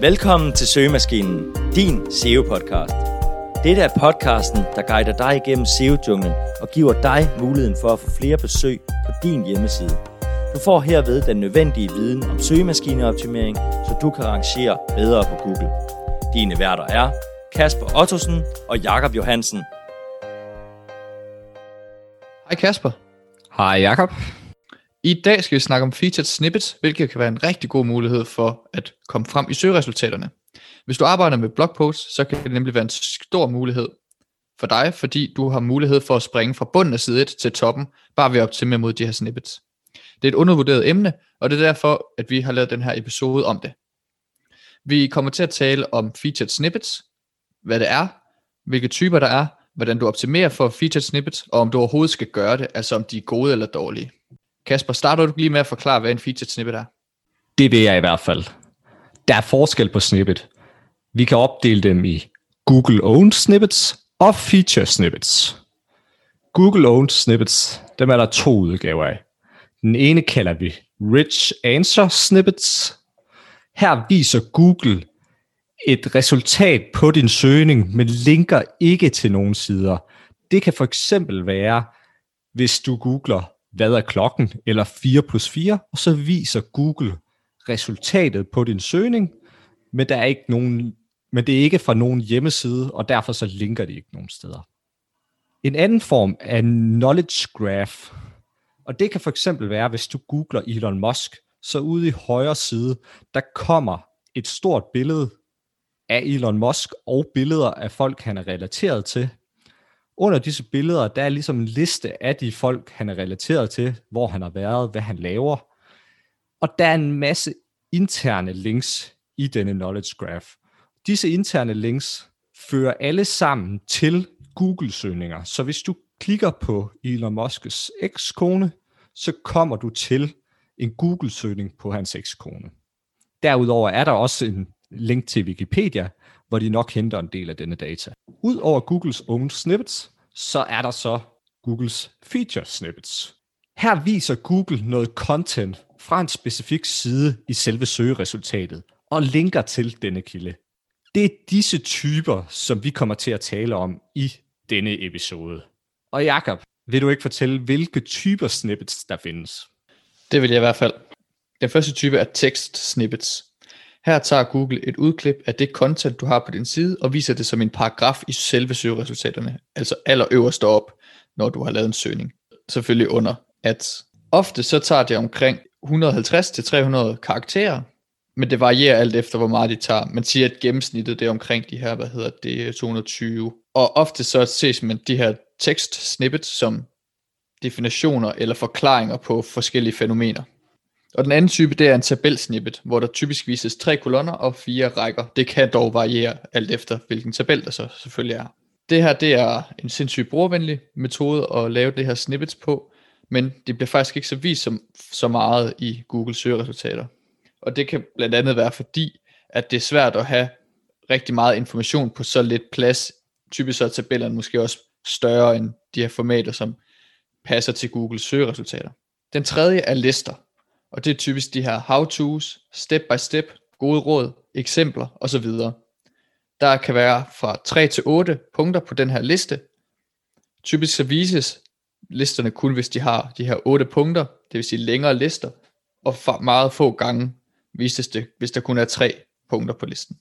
Velkommen til Søgemaskinen, din SEO-podcast. Dette er podcasten, der guider dig igennem SEO-junglen og giver dig muligheden for at få flere besøg på din hjemmeside. Du får herved den nødvendige viden om søgemaskineoptimering, så du kan rangere bedre på Google. Dine værter er Kasper Ottosen og Jakob Johansen. Hej Kasper. Hej Jakob. I dag skal vi snakke om featured snippets, hvilket kan være en rigtig god mulighed for at komme frem i søgeresultaterne. Hvis du arbejder med blogposts, så kan det nemlig være en stor mulighed for dig, fordi du har mulighed for at springe fra bunden af side 1 til toppen, bare ved at optimere mod de her snippets. Det er et undervurderet emne, og det er derfor, at vi har lavet den her episode om det. Vi kommer til at tale om featured snippets, hvad det er, hvilke typer der er, hvordan du optimerer for featured snippets, og om du overhovedet skal gøre det, altså om de er gode eller dårlige. Kasper, starter du lige med at forklare, hvad en featured snippet er? Det vil jeg i hvert fald. Der er forskel på snippet. Vi kan opdele dem i Google Owned Snippets og Feature Snippets. Google Owned Snippets, dem er der to udgaver af. Den ene kalder vi Rich Answer Snippets. Her viser Google et resultat på din søgning, men linker ikke til nogen sider. Det kan for eksempel være, hvis du googler hvad er klokken, eller 4 plus 4, og så viser Google resultatet på din søgning, men der er ikke nogen, men det er ikke fra nogen hjemmeside, og derfor så linker det ikke nogen steder. En anden form er knowledge graph, og det kan for eksempel være, hvis du googler Elon Musk, så ude i højre side, der kommer et stort billede af Elon Musk og billeder af folk, han er relateret til, under disse billeder, der er ligesom en liste af de folk, han er relateret til, hvor han har været, hvad han laver. Og der er en masse interne links i denne knowledge graph. Disse interne links fører alle sammen til Google-søgninger. Så hvis du klikker på Elon Musk's ekskone, så kommer du til en Google-søgning på hans ekskone. Derudover er der også en link til Wikipedia, hvor de nok henter en del af denne data. Udover Googles own snippets, så er der så Googles feature snippets. Her viser Google noget content fra en specifik side i selve søgeresultatet og linker til denne kilde. Det er disse typer, som vi kommer til at tale om i denne episode. Og Jakob, vil du ikke fortælle, hvilke typer snippets der findes? Det vil jeg i hvert fald. Den første type er text snippets. Her tager Google et udklip af det content, du har på din side, og viser det som en paragraf i selve søgeresultaterne, altså allerøverst op, når du har lavet en søgning. Selvfølgelig under at Ofte så tager det omkring 150-300 karakterer, men det varierer alt efter, hvor meget de tager. Man siger, at gennemsnittet det er omkring de her, hvad hedder det, 220. Og ofte så ses man de her tekst snippets som definitioner eller forklaringer på forskellige fænomener. Og den anden type, det er en tabelsnippet, hvor der typisk vises tre kolonner og fire rækker. Det kan dog variere alt efter, hvilken tabel der så selvfølgelig er. Det her, det er en sindssygt brugervenlig metode at lave det her snippets på, men det bliver faktisk ikke så vist som, så meget i Google søgeresultater. Og det kan blandt andet være fordi, at det er svært at have rigtig meget information på så lidt plads. Typisk så er tabellerne måske også større end de her formater, som passer til Google søgeresultater. Den tredje er lister. Og det er typisk de her how-tos, step by step, gode råd, eksempler osv. Der kan være fra 3 til 8 punkter på den her liste. Typisk så vises listerne kun, hvis de har de her 8 punkter, det vil sige længere lister, og meget få gange vises det, hvis der kun er 3 punkter på listen.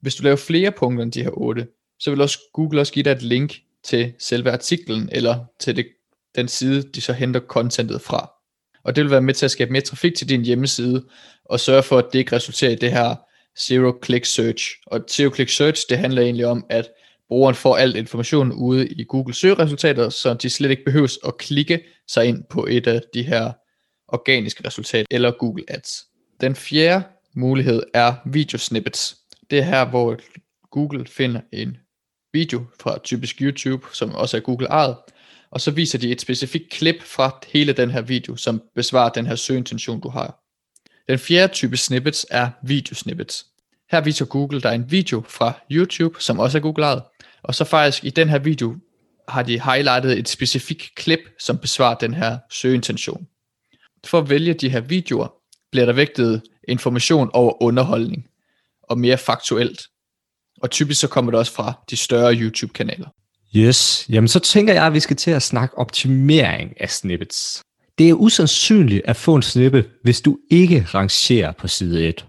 Hvis du laver flere punkter end de her 8, så vil også Google også give dig et link til selve artiklen, eller til det, den side, de så henter contentet fra og det vil være med til at skabe mere trafik til din hjemmeside, og sørge for, at det ikke resulterer i det her zero-click search. Og zero-click search, det handler egentlig om, at brugeren får alt information ude i Google søgeresultater, så de slet ikke behøves at klikke sig ind på et af de her organiske resultater, eller Google Ads. Den fjerde mulighed er video snippets. Det er her, hvor Google finder en video fra typisk YouTube, som også er Google ejet, og så viser de et specifikt klip fra hele den her video, som besvarer den her søgeintention, du har. Den fjerde type snippets er videosnippets. Her viser Google dig en video fra YouTube, som også er Google og så faktisk i den her video har de highlightet et specifikt klip, som besvarer den her søgeintention. For at vælge de her videoer, bliver der vægtet information over underholdning. og mere faktuelt. Og typisk så kommer det også fra de større YouTube-kanaler. Yes, jamen så tænker jeg, at vi skal til at snakke optimering af snippets. Det er usandsynligt at få en snippet, hvis du ikke rangerer på side 1.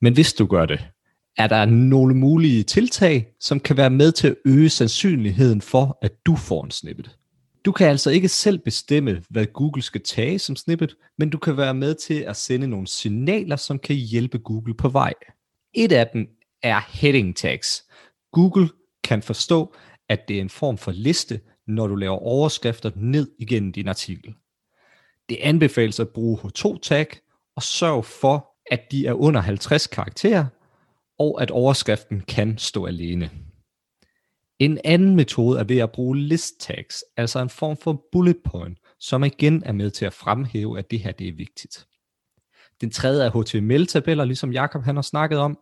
Men hvis du gør det, er der nogle mulige tiltag, som kan være med til at øge sandsynligheden for, at du får en snippet. Du kan altså ikke selv bestemme, hvad Google skal tage som snippet, men du kan være med til at sende nogle signaler, som kan hjælpe Google på vej. Et af dem er heading tags. Google kan forstå, at det er en form for liste, når du laver overskrifter ned igennem din artikel. Det anbefales at bruge H2-tag og sørg for, at de er under 50 karakterer, og at overskriften kan stå alene. En anden metode er ved at bruge list tags, altså en form for bullet point, som igen er med til at fremhæve, at det her det er vigtigt. Den tredje er HTML-tabeller, ligesom Jakob han har snakket om,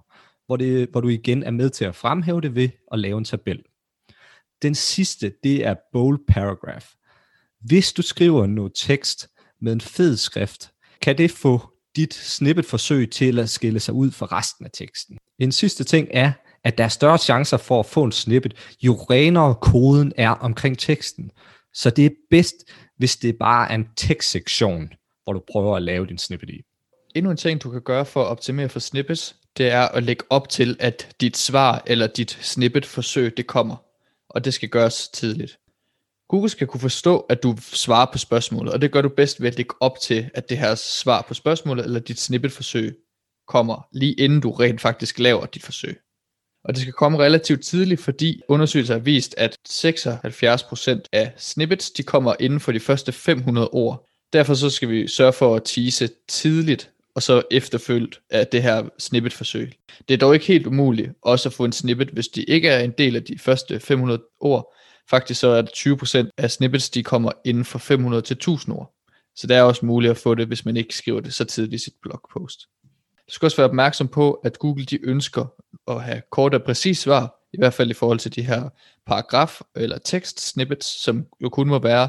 hvor, det, hvor du igen er med til at fremhæve det ved at lave en tabel. Den sidste, det er bold paragraph. Hvis du skriver noget tekst med en fed skrift, kan det få dit snippet-forsøg til at skille sig ud fra resten af teksten. En sidste ting er, at der er større chancer for at få en snippet, jo renere koden er omkring teksten. Så det er bedst, hvis det bare er en tekstsektion, hvor du prøver at lave din snippet i. Endnu en ting, du kan gøre for at optimere for snippets, det er at lægge op til, at dit svar eller dit snippet-forsøg, det kommer. Og det skal gøres tidligt. Google skal kunne forstå, at du svarer på spørgsmålet, og det gør du bedst ved at lægge op til, at det her svar på spørgsmålet, eller dit snippet-forsøg, kommer lige inden du rent faktisk laver dit forsøg. Og det skal komme relativt tidligt, fordi undersøgelser har vist, at 76% af snippets, de kommer inden for de første 500 ord. Derfor så skal vi sørge for at tease tidligt, og så efterfølgt af det her snippet-forsøg. Det er dog ikke helt umuligt også at få en snippet, hvis de ikke er en del af de første 500 ord. Faktisk så er det 20% af snippets, de kommer inden for 500 til 1000 ord. Så det er også muligt at få det, hvis man ikke skriver det så tidligt i sit blogpost. Du skal også være opmærksom på, at Google de ønsker at have kort og præcis svar, i hvert fald i forhold til de her paragraf eller tekst snippets, som jo kun må være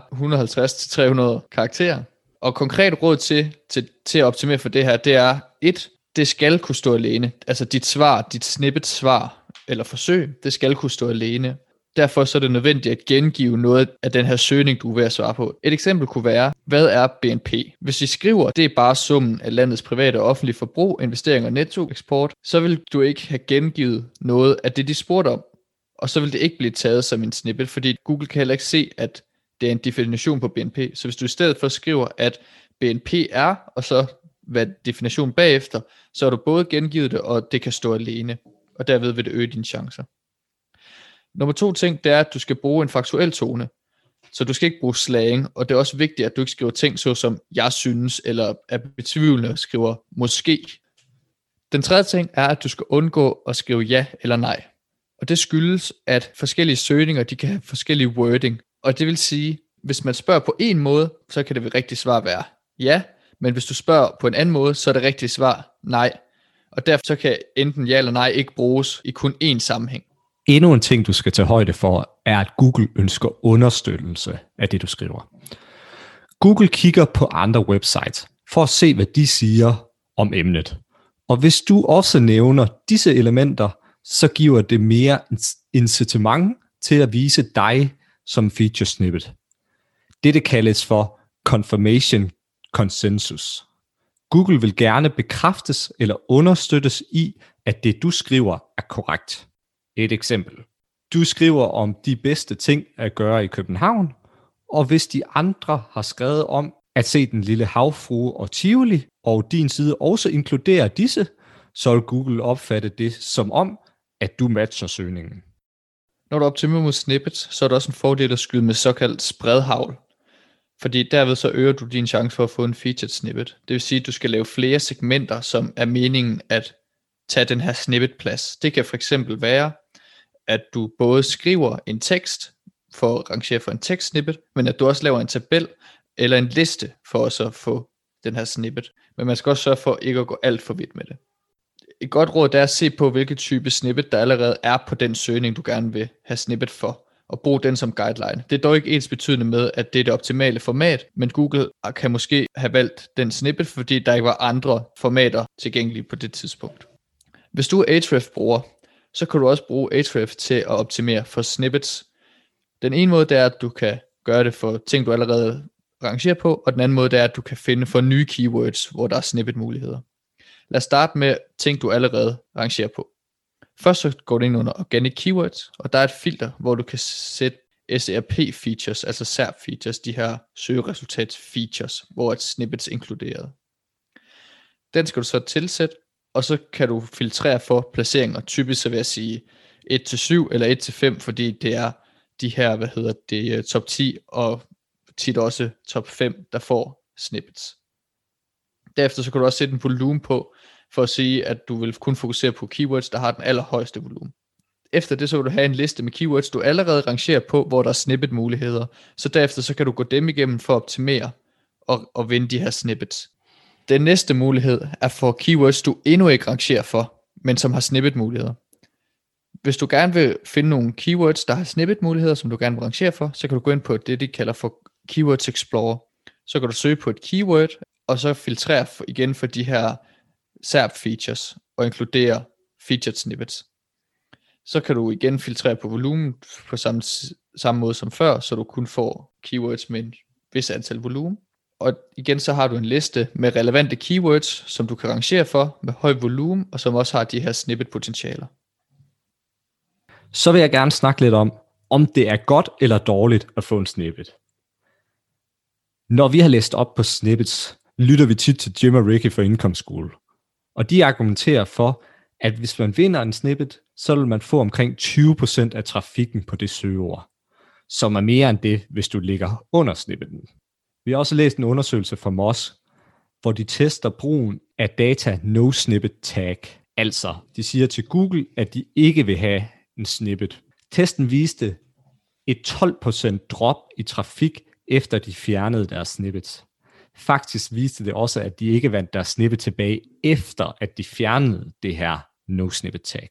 150-300 karakterer. Og konkret råd til, til, til at optimere for det her, det er et, det skal kunne stå alene. Altså dit svar, dit snippet svar eller forsøg, det skal kunne stå alene. Derfor så er det nødvendigt at gengive noget af den her søgning, du er ved at svare på. Et eksempel kunne være, hvad er BNP? Hvis vi skriver, det er bare summen af landets private og offentlige forbrug, investeringer og nettoeksport, så vil du ikke have gengivet noget af det, de spurgte om. Og så vil det ikke blive taget som en snippet, fordi Google kan heller ikke se, at det er en definition på BNP. Så hvis du i stedet for skriver, at BNP er, og så hvad definitionen bagefter, så har du både gengivet det, og det kan stå alene. Og derved vil det øge dine chancer. Nummer to ting, det er, at du skal bruge en faktuel tone. Så du skal ikke bruge slang, og det er også vigtigt, at du ikke skriver ting så som jeg synes, eller er betvivlende skriver måske. Den tredje ting er, at du skal undgå at skrive ja eller nej. Og det skyldes, at forskellige søgninger, de kan have forskellige wording. Og det vil sige, hvis man spørger på en måde, så kan det rigtige svar være ja, men hvis du spørger på en anden måde, så er det rigtige svar nej. Og derfor så kan enten ja eller nej ikke bruges i kun én sammenhæng. Endnu en ting, du skal tage højde for, er, at Google ønsker understøttelse af det, du skriver. Google kigger på andre websites for at se, hvad de siger om emnet. Og hvis du også nævner disse elementer, så giver det mere incitament til at vise dig som feature snippet. Dette kaldes for confirmation consensus. Google vil gerne bekræftes eller understøttes i, at det du skriver er korrekt. Et eksempel. Du skriver om de bedste ting at gøre i København, og hvis de andre har skrevet om at se den lille havfrue og Tivoli, og din side også inkluderer disse, så vil Google opfatte det som om, at du matcher søgningen. Når du optimerer mod snippets, så er det også en fordel at skyde med såkaldt spredhavl. Fordi derved så øger du din chance for at få en featured snippet. Det vil sige, at du skal lave flere segmenter, som er meningen at tage den her snippet plads. Det kan for eksempel være, at du både skriver en tekst for at rangere for en tekstsnippet, men at du også laver en tabel eller en liste for også at få den her snippet. Men man skal også sørge for ikke at gå alt for vidt med det. Et godt råd er at se på, hvilke type snippet der allerede er på den søgning, du gerne vil have snippet for, og brug den som guideline. Det er dog ikke ens betydende med, at det er det optimale format, men Google kan måske have valgt den snippet, fordi der ikke var andre formater tilgængelige på det tidspunkt. Hvis du er Ahrefs-bruger, så kan du også bruge Ahrefs til at optimere for snippets. Den ene måde, det er, at du kan gøre det for ting, du allerede rangerer på, og den anden måde, det er, at du kan finde for nye keywords, hvor der er snippet-muligheder. Lad os starte med ting, du allerede rangerer på. Først så går du ind under Organic Keywords, og der er et filter, hvor du kan sætte SERP features, altså SERP features, de her søgeresultats features, hvor et snippets inkluderet. Den skal du så tilsætte, og så kan du filtrere for placeringer. Typisk så vil jeg sige 1-7 eller 1-5, fordi det er de her, hvad hedder det, top 10 og tit også top 5, der får snippets. Derefter så kan du også sætte en volumen på, for at sige, at du vil kun fokusere på keywords, der har den allerhøjeste volumen. Efter det så vil du have en liste med keywords, du allerede rangerer på, hvor der er snippet muligheder. Så derefter så kan du gå dem igennem for at optimere og, og vinde de her snippets. Den næste mulighed er for keywords, du endnu ikke rangerer for, men som har snippet muligheder. Hvis du gerne vil finde nogle keywords, der har snippet muligheder, som du gerne vil rangere for, så kan du gå ind på det, de kalder for Keywords Explorer. Så kan du søge på et keyword, og så filtrere for, igen for de her SERP features, og inkludere featured snippets. Så kan du igen filtrere på volumen på samme, samme måde som før, så du kun får keywords med en vis antal volumen. Og igen så har du en liste med relevante keywords, som du kan rangere for med høj volumen, og som også har de her snippet potentialer. Så vil jeg gerne snakke lidt om, om det er godt eller dårligt at få en snippet. Når vi har læst op på snippets, lytter vi tit til Jim og Ricky fra Income School. Og de argumenterer for, at hvis man vinder en snippet, så vil man få omkring 20% af trafikken på det søgeord, som er mere end det, hvis du ligger under snippeten. Vi har også læst en undersøgelse fra Moss, hvor de tester brugen af data no snippet tag. Altså, de siger til Google, at de ikke vil have en snippet. Testen viste et 12% drop i trafik, efter de fjernede deres snippets. Faktisk viste det også, at de ikke vandt deres snippet tilbage, efter at de fjernede det her no snippet tag.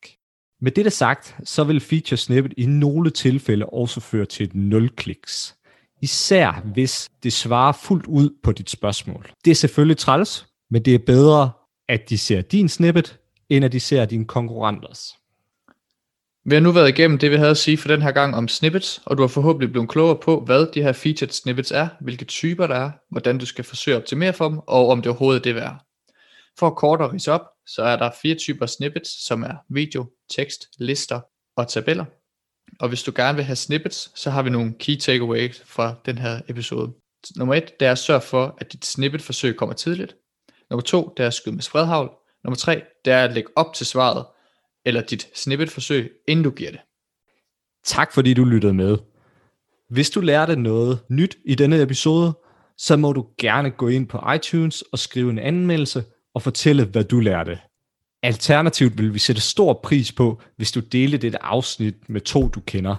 Med dette sagt, så vil feature snippet i nogle tilfælde også føre til et nul kliks. Især hvis det svarer fuldt ud på dit spørgsmål. Det er selvfølgelig træls, men det er bedre, at de ser din snippet, end at de ser din konkurrenters. Vi har nu været igennem det, vi havde at sige for den her gang om snippets, og du har forhåbentlig blevet klogere på, hvad de her featured snippets er, hvilke typer der er, hvordan du skal forsøge at optimere for dem, og om det overhovedet er det værd. For at kort og op, så er der fire typer snippets, som er video, tekst, lister og tabeller. Og hvis du gerne vil have snippets, så har vi nogle key takeaways fra den her episode. Nummer et, det er at sørge for, at dit snippet forsøg kommer tidligt. Nummer to, det er at skyde med spredhavl. Nummer tre, det er at lægge op til svaret, eller dit snippet-forsøg, inden du giver det. Tak fordi du lyttede med. Hvis du lærte noget nyt i denne episode, så må du gerne gå ind på iTunes og skrive en anmeldelse og fortælle, hvad du lærte. Alternativt vil vi sætte stor pris på, hvis du deler dette afsnit med to, du kender.